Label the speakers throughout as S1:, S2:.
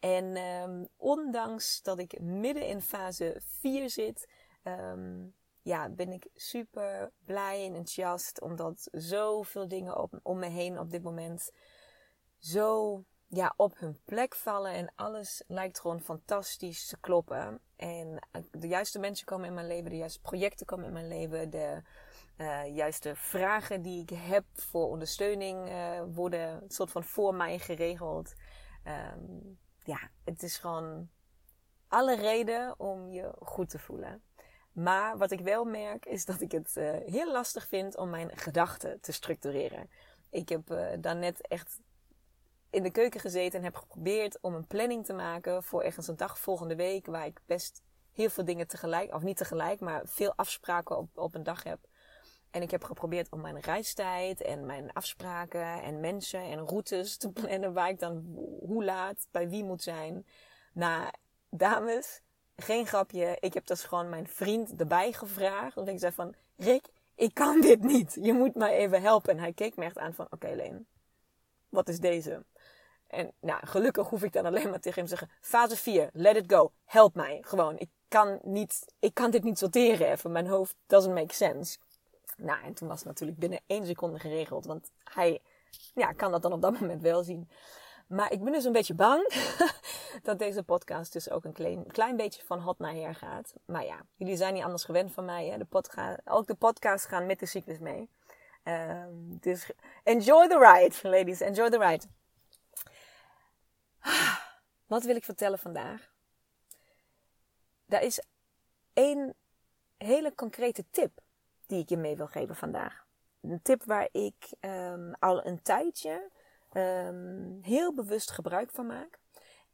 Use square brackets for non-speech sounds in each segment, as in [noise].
S1: En um, ondanks dat ik midden in fase 4 zit, um, ja, ben ik super blij en enthousiast. Omdat zoveel dingen op, om me heen op dit moment zo ja, op hun plek vallen. En alles lijkt gewoon fantastisch te kloppen. En eh, de juiste mensen komen in mijn leven, de juiste projecten komen in mijn leven. De uh, juiste vragen die ik heb voor ondersteuning uh, worden een soort van voor mij geregeld. Um, ja, het is gewoon alle reden om je goed te voelen. Maar wat ik wel merk is dat ik het uh, heel lastig vind om mijn gedachten te structureren. Ik heb uh, dan net echt in de keuken gezeten en heb geprobeerd om een planning te maken voor ergens een dag volgende week waar ik best heel veel dingen tegelijk, of niet tegelijk, maar veel afspraken op, op een dag heb. En ik heb geprobeerd om mijn reistijd en mijn afspraken en mensen en routes te plannen waar ik dan hoe laat bij wie moet zijn. Nou, dames, geen grapje. Ik heb dus gewoon mijn vriend erbij gevraagd. Want ik zei van, Rick, ik kan [laughs] dit niet. Je moet mij even helpen. En hij keek me echt aan van, oké Leen, wat is deze? En nou, gelukkig hoef ik dan alleen maar tegen hem te zeggen, fase 4, let it go. Help mij. Gewoon, ik kan niet, ik kan dit niet sorteren even. Mijn hoofd doesn't make sense. Nou, en toen was het natuurlijk binnen één seconde geregeld. Want hij ja, kan dat dan op dat [laughs] moment wel zien. Maar ik ben dus een beetje bang [laughs] dat deze podcast dus ook een klein, klein beetje van hot naar her gaat. Maar ja, jullie zijn niet anders gewend van mij. Hè? De podcast, ook de podcasts gaan met de cyclus mee. Um, dus enjoy the ride, ladies. Enjoy the ride. [sighs] Wat wil ik vertellen vandaag? Daar is één hele concrete tip die ik je mee wil geven vandaag. Een tip waar ik um, al een tijdje um, heel bewust gebruik van maak.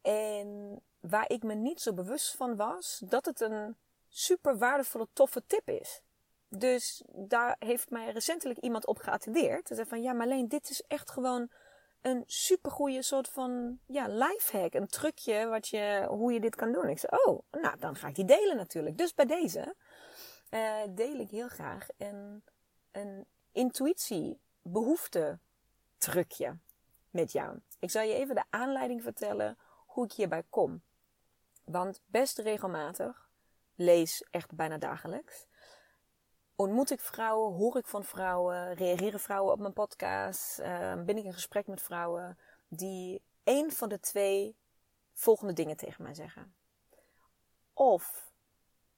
S1: En waar ik me niet zo bewust van was dat het een super waardevolle, toffe tip is. Dus daar heeft mij recentelijk iemand op geattendeerd. Ze zei van, ja Marleen, dit is echt gewoon een supergoeie soort van ja, lifehack. Een trucje wat je, hoe je dit kan doen. Ik zei, oh, nou dan ga ik die delen natuurlijk. Dus bij deze uh, deel ik heel graag een, een intuïtie, behoefte trucje met jou. Ik zal je even de aanleiding vertellen hoe ik hierbij kom. Want best regelmatig, lees echt bijna dagelijks, ontmoet ik vrouwen, hoor ik van vrouwen, reageren vrouwen op mijn podcast, uh, ben ik in gesprek met vrouwen die één van de twee volgende dingen tegen mij zeggen. Of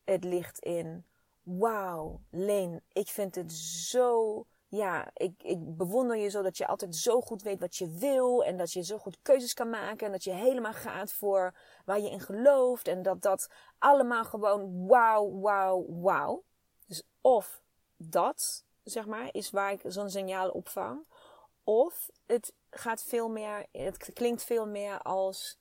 S1: het ligt in wauw, Leen, ik vind het zo. Ja, ik, ik bewonder je zo dat je altijd zo goed weet wat je wil. En dat je zo goed keuzes kan maken. En dat je helemaal gaat voor waar je in gelooft. En dat dat allemaal gewoon wauw, wauw, wauw. Dus of dat, zeg maar, is waar ik zo'n signaal opvang. Of het gaat veel meer, het klinkt veel meer als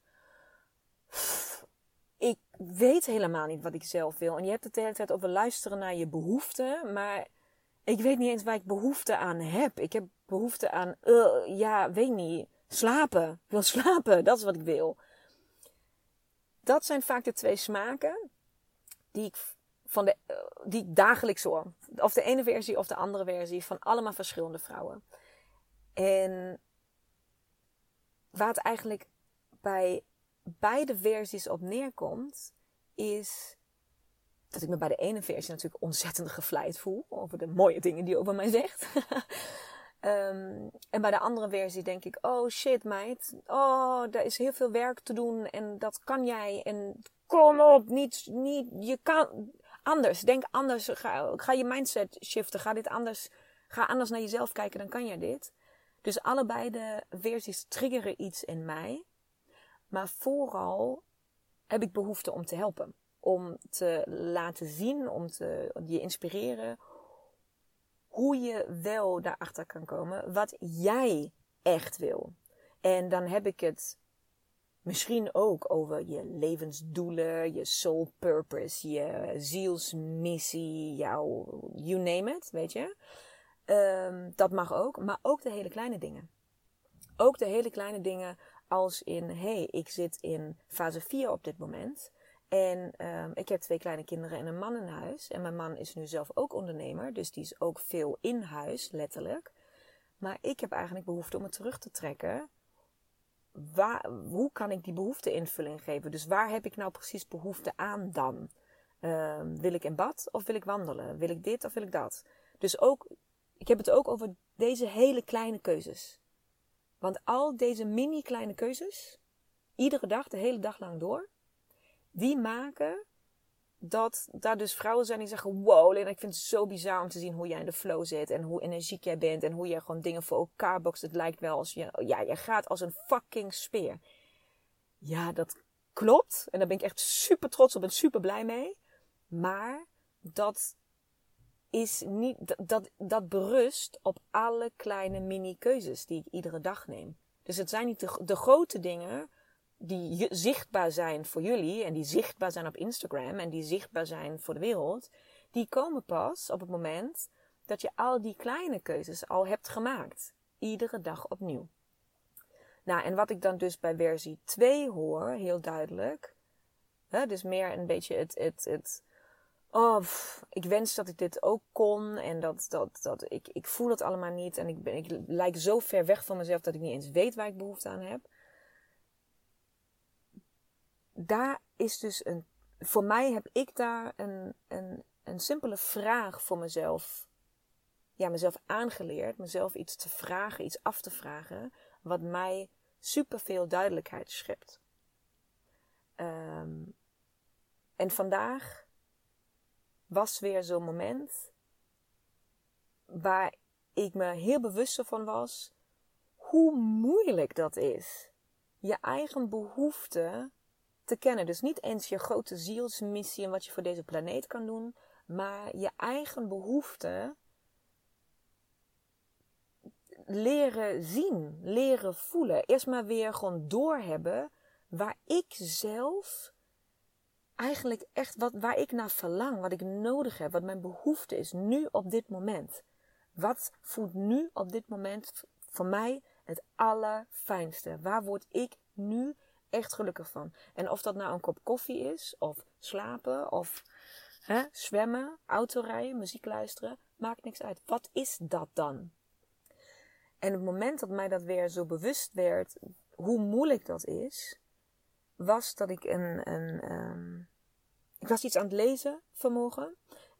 S1: ik weet helemaal niet wat ik zelf wil. En je hebt het de hele tijd over luisteren naar je behoeften. Maar ik weet niet eens waar ik behoefte aan heb. Ik heb behoefte aan, uh, ja, weet niet, slapen. Ik wil [laughs] slapen, dat is wat ik wil. Dat zijn vaak de twee smaken die ik, van de, uh, die ik dagelijks hoor. Of de ene versie of de andere versie van allemaal verschillende vrouwen. En waar het eigenlijk bij beide versies op neerkomt, is dat ik me bij de ene versie natuurlijk ontzettend gevleid voel over de mooie dingen die over mij zegt. um, [laughs] en bij de andere versie denk ik, oh shit meid, oh, daar is heel veel werk te doen en dat kan jij en kom op, niet, niet, je kan anders. Denk anders. Ga, ga je mindset shiften. Ga dit anders, ga anders naar jezelf kijken, dan kan je dit. Dus allebei de versies triggeren iets in mij. Maar vooral heb ik behoefte om te helpen. Om te laten zien, om te je inspireren. Hoe je wel daarachter kan komen wat jij echt wil. En dan heb ik het misschien ook over je levensdoelen, je soul purpose, je zielsmissie, jouw you name it, weet je. Um, dat mag ook, maar ook de hele kleine dingen. Ook de hele kleine dingen als in, hé, hey, ik zit in fase 4 op dit moment. En um, ik heb twee kleine kinderen en een man in huis. En mijn man is nu zelf ook ondernemer, dus die is ook veel in huis, letterlijk. Maar ik heb eigenlijk behoefte om het terug te trekken. Waar, hoe kan ik die behoefte invulling geven? Dus waar heb ik nou precies behoefte aan dan? Um, wil ik in bad of wil ik wandelen? Wil ik dit of wil ik dat? Dus ook, ik heb het ook over deze hele kleine keuzes. Want al deze mini kleine keuzes, iedere dag, de hele dag lang door, die maken dat daar dus vrouwen zijn die zeggen: Wow, Lena, ik vind het zo bizar om te zien hoe jij in de flow zit. En hoe energiek jij bent. En hoe jij gewoon dingen voor elkaar bokst. Het lijkt wel als je. Ja, je gaat als een fucking speer. Ja, dat klopt. En daar ben ik echt super trots op en super blij mee. Maar dat is niet. Dat, dat, berust op alle kleine mini-keuzes die ik iedere dag neem. Dus het zijn niet de, de grote dingen die zichtbaar zijn voor jullie en die zichtbaar zijn op Instagram en die zichtbaar zijn voor de wereld, die komen pas op het moment dat je al die kleine keuzes al hebt gemaakt. Iedere dag opnieuw. Nou, en wat ik dan dus bij versie 2 hoor, heel duidelijk, hè, dus meer een beetje het, het, het oh, ik wens dat ik dit ook kon en dat, dat, dat ik, ik voel het allemaal niet en ik, ben, ik lijk zo ver weg van mezelf dat ik niet eens weet waar ik behoefte aan heb daar is dus een. Voor mij heb ik daar een, een, een simpele vraag voor mezelf. Ja, mezelf aangeleerd. Mezelf iets te vragen, iets af te vragen. Wat mij superveel duidelijkheid schept. Um, en vandaag was weer zo'n moment waar ik me heel bewust van was hoe moeilijk dat is. Je eigen behoeften te kennen. Dus niet eens je grote zielsmissie en wat je voor deze planeet kan doen, maar je eigen behoeften leren zien, leren voelen. Eerst maar weer gewoon doorhebben waar ik zelf eigenlijk echt wat, waar ik naar verlang, wat ik nodig heb, wat mijn behoefte is nu op dit moment. Wat voelt nu op dit moment voor mij het allerfijnste? Waar word ik nu echt gelukkig van. En of dat nou een kop koffie is, of slapen, of hè, zwemmen, autorijden, muziek luisteren, maakt niks uit. Wat is dat dan? En het moment dat mij dat weer zo bewust werd, hoe moeilijk dat is, was dat ik een. een um, ik was iets aan het lezen vanmorgen.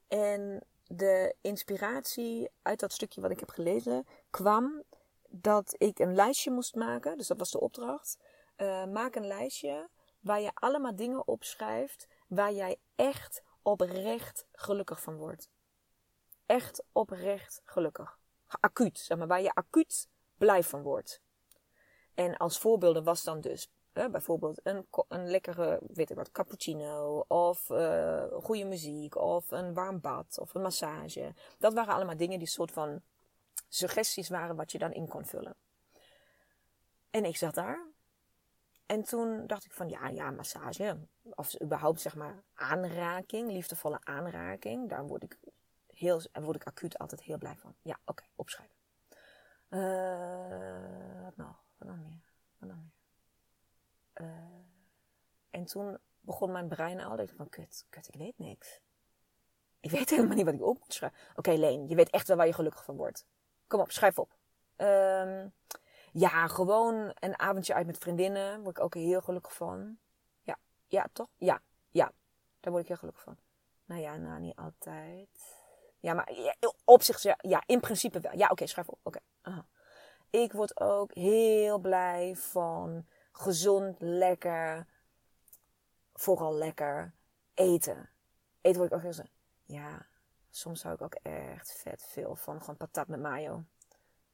S1: En de inspiratie uit dat stukje wat ik heb gelezen kwam dat ik een lijstje moest maken. Dus dat was de opdracht. Uh, maak een lijstje waar je allemaal dingen opschrijft waar jij echt oprecht gelukkig van wordt. Echt oprecht gelukkig. Acuut, zeg maar, waar je acuut blij van wordt. En als voorbeelden was dan dus bijvoorbeeld een, een lekkere, weet ik wat, cappuccino. Of uh, goede muziek. Of een warm bad. Of een massage. Dat waren allemaal dingen die soort van suggesties waren wat je dan in kon vullen. En ik zat daar en toen dacht ik van ja, ja, massage. Of überhaupt zeg maar aanraking, liefdevolle aanraking. Daar word ik, heel, word ik acuut altijd heel blij van. Ja, oké, opschrijven. Uh, wat nog? Wat nog meer? Wat nog meer? Uh, en toen begon mijn brein al. Ik van kut, kut, ik weet niks. Ik weet helemaal niet wat ik op moet schrijven. Oké, Leen, je weet echt wel waar je gelukkig van wordt. Kom op, schrijf op. Um, ja, gewoon een avondje uit met vriendinnen. Word ik ook heel gelukkig van. Ja, ja, toch? Ja, ja. Daar word ik heel gelukkig van. Nou ja, nou niet altijd. Ja, maar op zich, ja, ja in principe wel. Ja, oké, schrijf op. Oké. Ik word ook heel blij van gezond, lekker, vooral lekker eten. Eten word ik ook heel zo. Ja, soms hou ik ook echt vet veel van gewoon patat met mayo.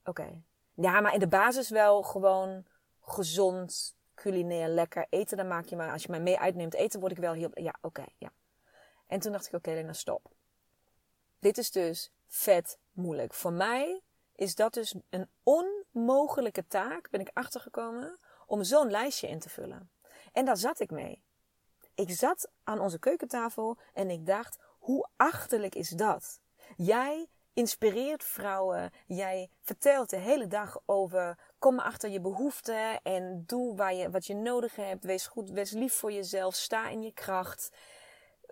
S1: Oké. Ja, maar in de basis wel gewoon gezond, culinair, lekker eten. Dan maak je maar, als je mij mee uitneemt eten, word ik wel heel. Ja, oké, ja. En toen dacht ik, oké, okay, Lena, stop. Dit is dus vet moeilijk. Voor mij is dat dus een onmogelijke taak, ben ik achtergekomen, om zo'n lijstje in te vullen. En daar zat ik mee. Ik zat aan onze keukentafel en ik dacht, hoe achterlijk is dat? Jij inspireert vrouwen. Jij vertelt de hele dag over kom achter je behoeften en doe waar je, wat je nodig hebt. Wees goed, wees lief voor jezelf. Sta in je kracht.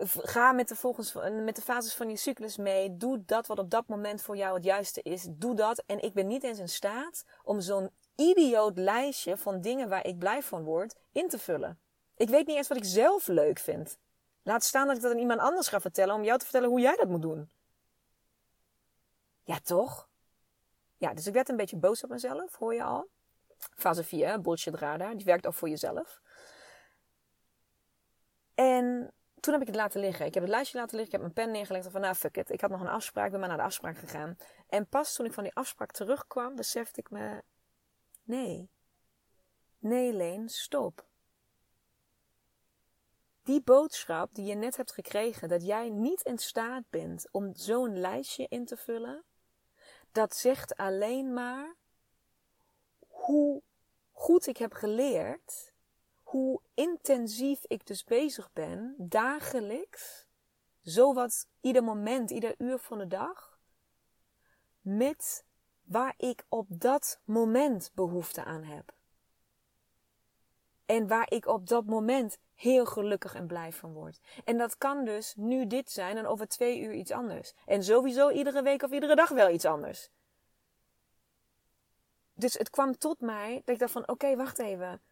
S1: Ga met de, volgens, met de fases van je cyclus mee. Doe dat wat op dat moment voor jou het juiste is. Doe dat. En ik ben niet eens in staat om zo'n idioot lijstje van dingen waar ik blij van word in te vullen. Ik weet niet eens wat ik zelf leuk vind. Laat staan dat ik dat aan iemand anders ga vertellen om jou te vertellen hoe jij dat moet doen. Ja, toch? Ja, dus ik werd een beetje boos op mezelf, hoor je al. Fase 4, bullshit radar, die werkt ook voor jezelf. En toen heb ik het laten liggen. Ik heb het lijstje laten liggen, ik heb mijn pen neergelegd van nou fuck it. Ik had nog een afspraak, ben maar naar de afspraak gegaan. En pas toen ik van die afspraak terugkwam, besefte ik me, nee. Nee Leen, stop. Die boodschap die je net hebt gekregen, dat jij niet in staat bent om zo'n lijstje in te vullen, dat zegt alleen maar hoe goed ik heb geleerd, hoe intensief ik dus bezig ben, dagelijks, zowat ieder moment, ieder uur van de dag, met waar ik op dat moment behoefte aan heb. En waar ik op dat moment heel gelukkig en blij van word. En dat kan dus nu dit zijn en over twee uur iets anders. En sowieso iedere week of iedere dag wel iets anders. Dus het kwam tot mij dat ik dacht van oké, wacht even.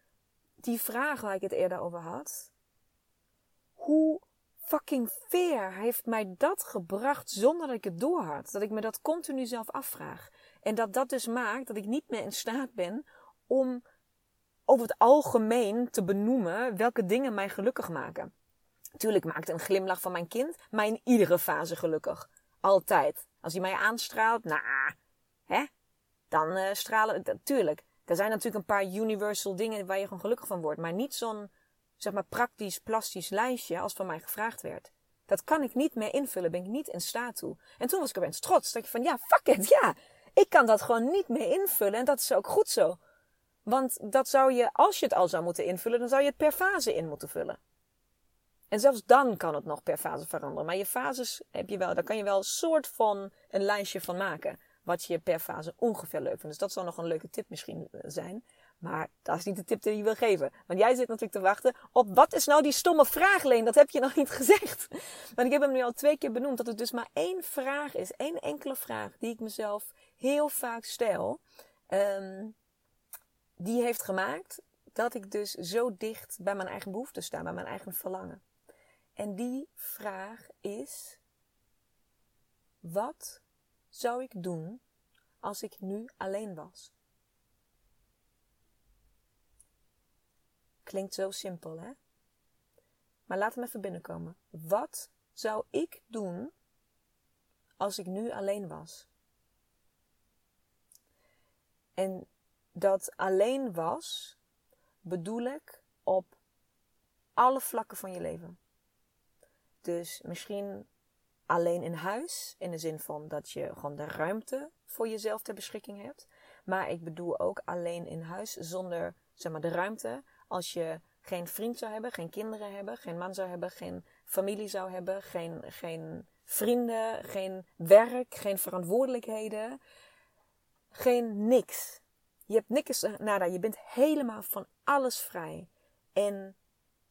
S1: Die vraag waar ik het eerder over had. Hoe fucking fair heeft mij dat gebracht zonder dat ik het doorhad? Dat ik me dat continu zelf afvraag. En dat dat dus maakt dat ik niet meer in staat ben om over het algemeen te benoemen welke dingen mij gelukkig maken. Tuurlijk maakt een glimlach van mijn kind mij in iedere fase gelukkig. Altijd. Als hij mij aanstraalt, nou, hè? Dan uh, stralen, tuurlijk. Er zijn natuurlijk een paar universal dingen waar je gewoon gelukkig van wordt. Maar niet zo'n, zeg maar, praktisch, plastisch lijstje als van mij gevraagd werd. Dat kan ik niet meer invullen, ben ik niet in staat toe. En toen was ik opeens trots. Dat je van, ja, fuck it, ja. Ik kan dat gewoon niet meer invullen en dat is ook goed zo. Want dat zou je, als je het al zou moeten invullen, dan zou je het per fase in moeten vullen. En zelfs dan kan het nog per fase veranderen. Maar je fases heb je wel, daar kan je wel een soort van een lijstje van maken. Wat je per fase ongeveer leuk vindt. Dus dat zou nog een leuke tip misschien eh, zijn. Maar dat is niet de tip die je wil geven. Want jij zit natuurlijk te wachten op wat is nou die stomme vraag, Leen? Dat heb je nog niet [laughs] gezegd. Want ik heb hem nu al twee keer benoemd. Dat het dus maar één vraag is. één enkele vraag die ik mezelf heel vaak stel. Um, die heeft gemaakt dat ik dus zo dicht bij mijn eigen behoeften sta, bij mijn eigen verlangen. En die vraag is: wat zou ik doen als ik nu alleen was? Klinkt zo simpel, hè? Maar laat hem even binnenkomen. Wat zou ik doen als ik nu alleen was? En dat alleen was, bedoel ik op alle vlakken van je leven. Dus misschien alleen in huis, in de zin van dat je gewoon de ruimte voor jezelf ter beschikking hebt. Maar ik bedoel ook alleen in huis zonder zeg maar, de ruimte als je geen vriend zou hebben, geen kinderen hebben, geen man zou hebben, geen familie zou hebben, geen, geen vrienden, geen werk, geen verantwoordelijkheden, geen niks. Je hebt niks nada. Je bent helemaal van alles vrij. En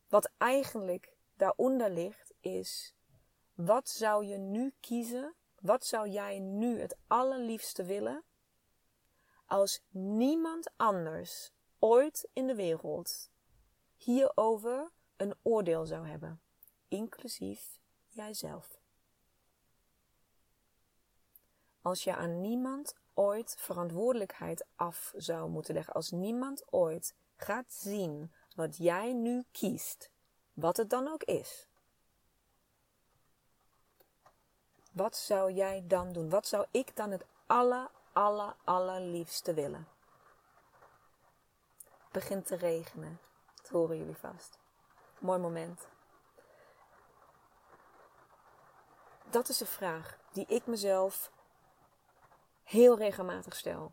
S1: wat eigenlijk daaronder ligt is: wat zou je nu kiezen? Wat zou jij nu het allerliefste willen? Als niemand anders ooit in de wereld hierover een oordeel zou hebben, inclusief jijzelf. Als je aan niemand ooit verantwoordelijkheid af zou moeten leggen, als niemand ooit gaat zien wat jij nu kiest, Wat het dan ook is. Wat zou jij dan doen? Wat zou ik dan het aller, aller, allerliefste willen? Het begint te regenen. Dat horen jullie vast. Mooi moment. Dat is de vraag die ik mezelf heel regelmatig stel.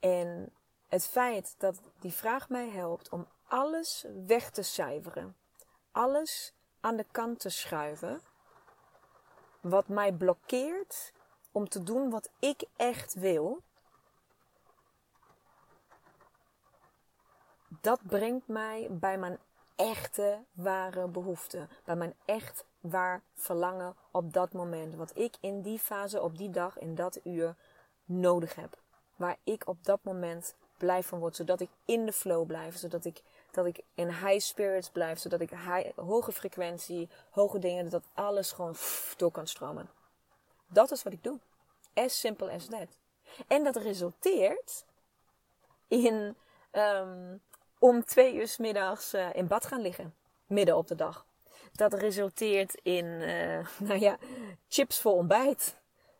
S1: En het feit dat die vraag mij helpt om alles weg te cijferen, alles aan de kant te schuiven, wat mij blokkeert om te doen wat ik echt wil, dat brengt mij bij mijn echte, ware behoefte. Bij mijn echt waar verlangen op dat moment. Wat ik in die fase, op die dag, in dat uur nodig heb. Waar ik op dat moment blij van word. Zodat ik in de flow blijf. Zodat ik, dat ik in high spirits blijf. Zodat ik high, hoge frequentie, hoge dingen, dat alles gewoon door kan stromen. Dat is wat ik doe. As simple as that. En dat resulteert in um, om twee uur s middags uh, in bad gaan liggen. Midden op de dag. Dat resulteert in, uh, [laughs] nou ja, chips voor ontbijt.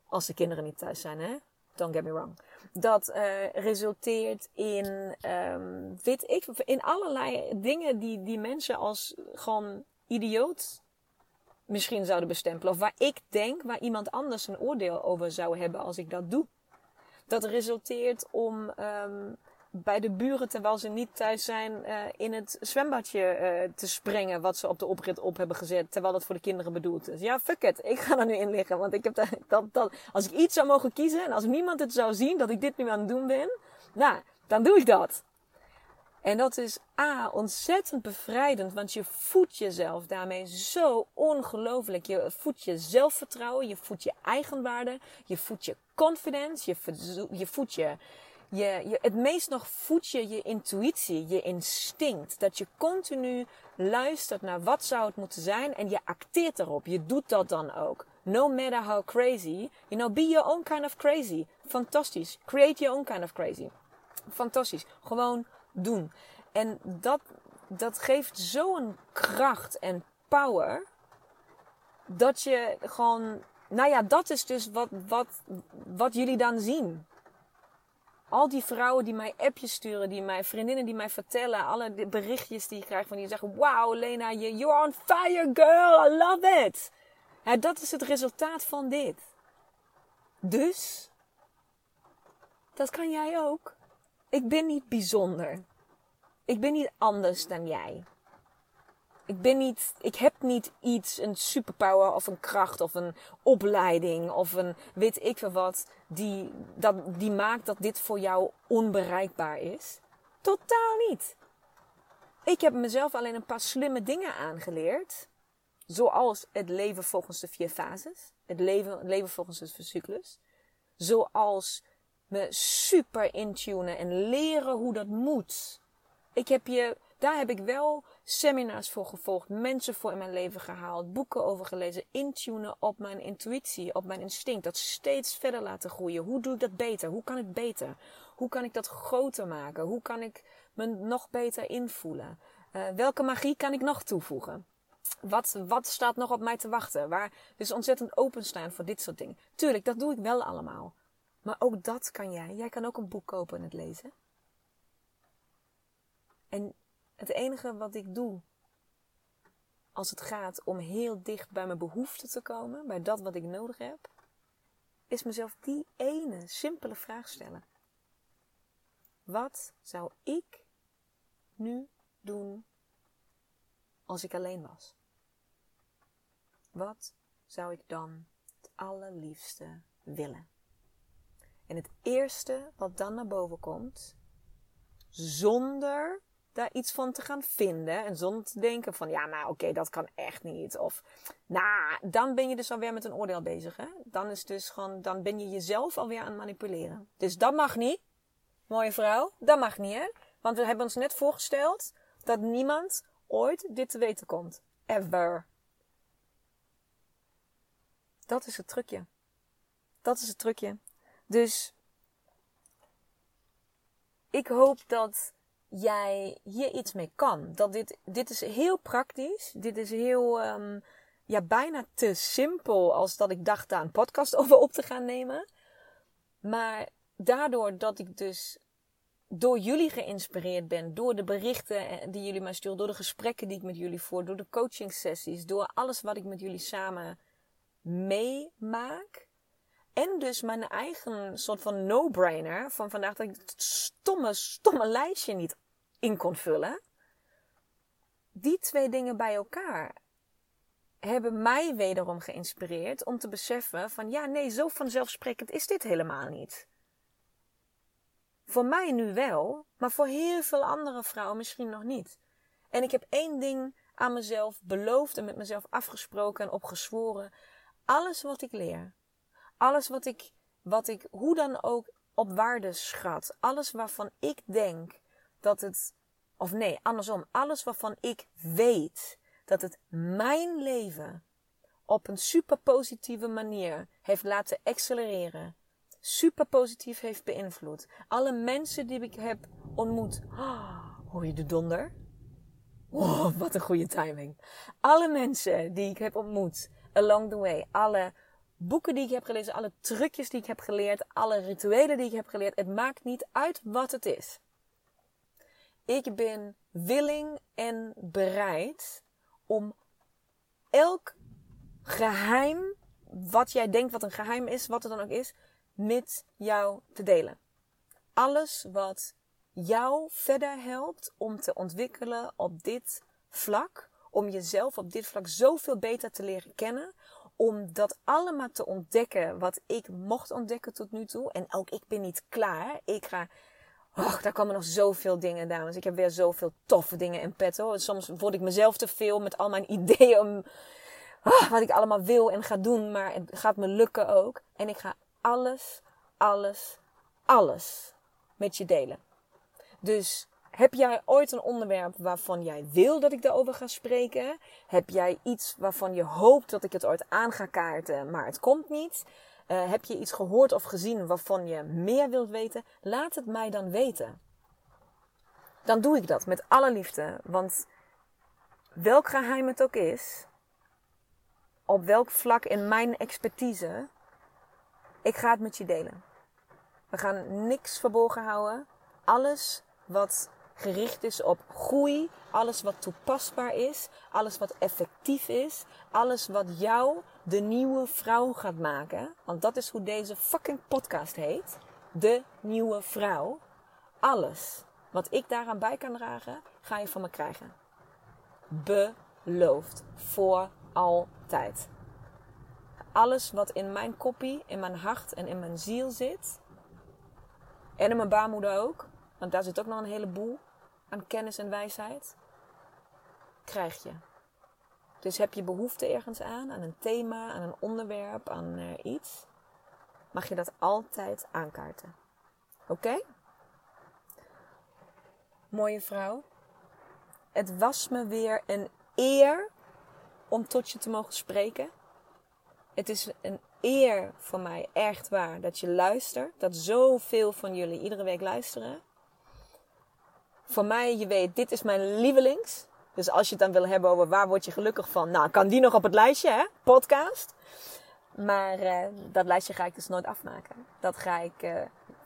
S1: Als de kinderen niet thuis zijn, hè? Don't get me wrong. Dat uh, resulteert in, um, weet ik, in allerlei dingen die, die mensen als gewoon idioot misschien zouden bestempelen. Of waar ik denk, waar iemand anders een oordeel over zou hebben als ik dat doe. Dat resulteert om um, bij de buren, terwijl ze niet thuis zijn, uh, in het zwembadje uh, te springen. Wat ze op de oprit op hebben gezet. Terwijl dat voor de kinderen bedoeld is. Ja, fuck it. Ik ga er nu in liggen. Want ik heb [laughs] dat, als ik iets zou mogen kiezen. En als niemand het zou zien dat ik dit nu aan het doen ben. Nou, dan doe ik dat. En dat is A, ontzettend bevrijdend, want je voedt jezelf daarmee zo ongelooflijk. Je voedt je zelfvertrouwen, je voedt je eigenwaarde, je voedt je confidence, je, je voedt je, je, het meest nog voed je je intuïtie, je instinct. Dat je continu luistert naar wat zou het moeten zijn en je acteert erop. Je doet dat dan ook. No matter how crazy, you know, be your own kind of crazy. Fantastisch. Create your own kind of crazy. Fantastisch. Gewoon doen. En dat, dat geeft zo'n kracht en power. Dat je gewoon, nou ja, dat is dus wat, wat, wat jullie dan zien. Al die vrouwen die mij appjes sturen, die mij, vriendinnen die mij vertellen, alle berichtjes die ik krijg van die zeggen: Wauw, Lena, you're on fire, girl, I love it. Dat is het resultaat van dit. Dus, dat kan jij ook. Ik ben niet bijzonder. Ik ben niet anders dan jij. Ik ben niet, ik heb niet iets, een superpower of een kracht of een opleiding of een weet ik veel wat, die, dat, die maakt dat dit voor jou onbereikbaar is. Totaal niet. Ik heb mezelf alleen een paar slimme dingen aangeleerd. Zoals het leven volgens de vier fases. Het leven, het leven volgens de cyclus. Zoals me super intunen en leren hoe dat moet. Ik heb je, daar heb ik wel seminars voor gevolgd, mensen voor in mijn leven gehaald, boeken over gelezen, intunen op mijn intuïtie, op mijn instinct, dat steeds verder laten groeien. Hoe doe ik dat beter? Hoe kan ik beter? Hoe kan ik dat groter maken? Hoe kan ik me nog beter invoelen? Uh, welke magie kan ik nog toevoegen? Wat, wat staat nog op mij te wachten? Waar, dus ontzettend openstaan voor dit soort dingen. Tuurlijk, dat doe ik wel allemaal. Maar ook dat kan jij. Jij kan ook een boek kopen en het lezen. En het enige wat ik doe als het gaat om heel dicht bij mijn behoeften te komen, bij dat wat ik nodig heb, is mezelf die ene simpele vraag stellen. Wat zou ik nu doen als ik alleen was? Wat zou ik dan het allerliefste willen? En het eerste wat dan naar boven komt, zonder daar iets van te gaan vinden. En zonder te denken van, ja, maar oké, dat kan echt niet. Of, nou, dan ben je dus alweer met een oordeel bezig. Hè? Dan is dus gewoon, dan ben je jezelf alweer aan het manipuleren. Dus dat mag niet. Mooie vrouw, dat mag niet, hè? Want we hebben ons net voorgesteld dat niemand ooit dit te weten komt. Ever. Dat is het trucje. Dat is het trucje. Dus ik hoop dat jij hier iets mee kan. Dat dit, dit is heel praktisch. Dit is heel, um, ja, bijna te simpel als dat ik dacht daar een podcast [laughs] over op te gaan nemen. Maar daardoor dat ik dus door jullie geïnspireerd ben, door de berichten die jullie mij sturen, door de gesprekken die ik met jullie voer, door de coaching sessies, door alles wat ik met jullie samen meemaak. En dus mijn eigen soort van no-brainer van vandaag dat ik het stomme, stomme lijstje niet in kon vullen. Die twee dingen bij elkaar hebben mij wederom geïnspireerd om te beseffen van ja, nee, zo vanzelfsprekend is dit helemaal niet. Voor mij nu wel, maar voor heel veel andere vrouwen misschien nog niet. En ik heb één ding aan mezelf beloofd en met mezelf afgesproken en opgezworen. Alles wat ik leer, alles wat ik, wat ik hoe dan ook op waarde schat, alles waarvan ik denk dat het, of nee, andersom, alles waarvan ik weet dat het mijn leven op een super positieve manier heeft laten accelereren, super positief heeft beïnvloed. Alle mensen die ik heb ontmoet. Oh, je de donder? Oh, wat een goede timing. Alle mensen die ik heb ontmoet along the way. Alle boeken die ik heb gelezen, alle trucjes die ik heb geleerd, alle rituelen die ik heb geleerd. Het maakt niet uit wat het is. Ik ben willing en bereid om elk geheim, wat jij denkt wat een geheim is, wat het dan ook is, met jou te delen. Alles wat jou verder helpt om te ontwikkelen op dit vlak, om jezelf op dit vlak zoveel beter te leren kennen, om dat allemaal te ontdekken wat ik mocht ontdekken tot nu toe. En ook ik ben niet klaar. Ik ga. Och, daar komen nog zoveel dingen, dames. Ik heb weer zoveel toffe dingen in petto. Soms word ik mezelf te veel met al mijn [laughs] ideeën om oh, wat ik allemaal wil en ga doen. Maar het gaat me lukken ook. En ik ga alles, alles, alles met je delen. Dus heb jij ooit een onderwerp waarvan jij wil dat ik daarover ga spreken? Heb jij iets waarvan je hoopt dat ik het ooit aan ga kaarten, maar het komt niet? Uh, heb je iets gehoord of gezien waarvan je meer wilt weten? Laat het mij dan weten. Dan doe ik dat met alle liefde. Want welk geheim het ook is, op welk vlak in mijn expertise, ik ga het met je delen. We gaan niks verborgen houden. Alles wat gericht is op groei, alles wat toepasbaar is, alles wat effectief is, alles wat jou de nieuwe vrouw gaat maken. Want dat is hoe deze fucking podcast heet. De nieuwe vrouw. Alles wat ik daaraan bij kan dragen, ga je van me krijgen. Beloofd. Voor altijd alles wat in mijn koppie, in mijn hart en in mijn ziel zit. En in mijn baarmoeder ook. Want daar zit ook nog een heleboel aan kennis en wijsheid. Krijg je. Dus heb je behoefte ergens aan, aan een thema, aan een onderwerp, aan uh, iets. Mag je dat altijd aankaarten. Oké? Mooie vrouw. Het was me weer een eer om tot je te mogen spreken. Het is een eer voor mij, echt waar, dat je luistert. Dat zoveel van jullie iedere week luisteren. Voor mij, je weet, dit is mijn lievelings. Dus als je het dan wil hebben over waar word je gelukkig van. Nou, kan die nog op het lijstje, hè? Podcast. Maar uh, dat lijstje ga ik dus nooit afmaken. Dat ga ik uh,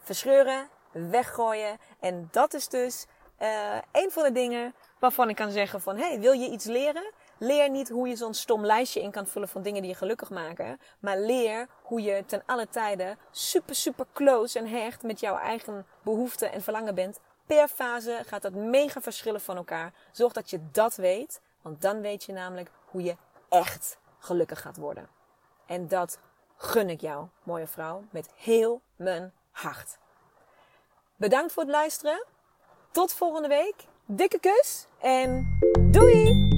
S1: verscheuren, weggooien. En dat is dus uh, een van de dingen waarvan ik kan zeggen van... hey, wil je iets leren? Leer niet hoe je zo'n stom lijstje in kan vullen van dingen die je gelukkig maken. Maar leer hoe je ten alle tijden super, super close en hecht met jouw eigen behoeften en verlangen bent. Per fase gaat dat mega verschillen van elkaar. Zorg dat je dat weet. Want dan weet je namelijk hoe je echt gelukkig gaat worden. En dat gun ik jou, mooie vrouw, met heel mijn hart. Bedankt voor het luisteren. Tot volgende week. Dikke kus en doei!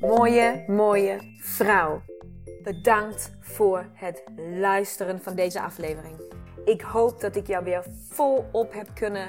S1: Mooie, mooie vrouw. Bedankt voor het luisteren van deze aflevering. Ik hoop dat ik jou weer volop heb kunnen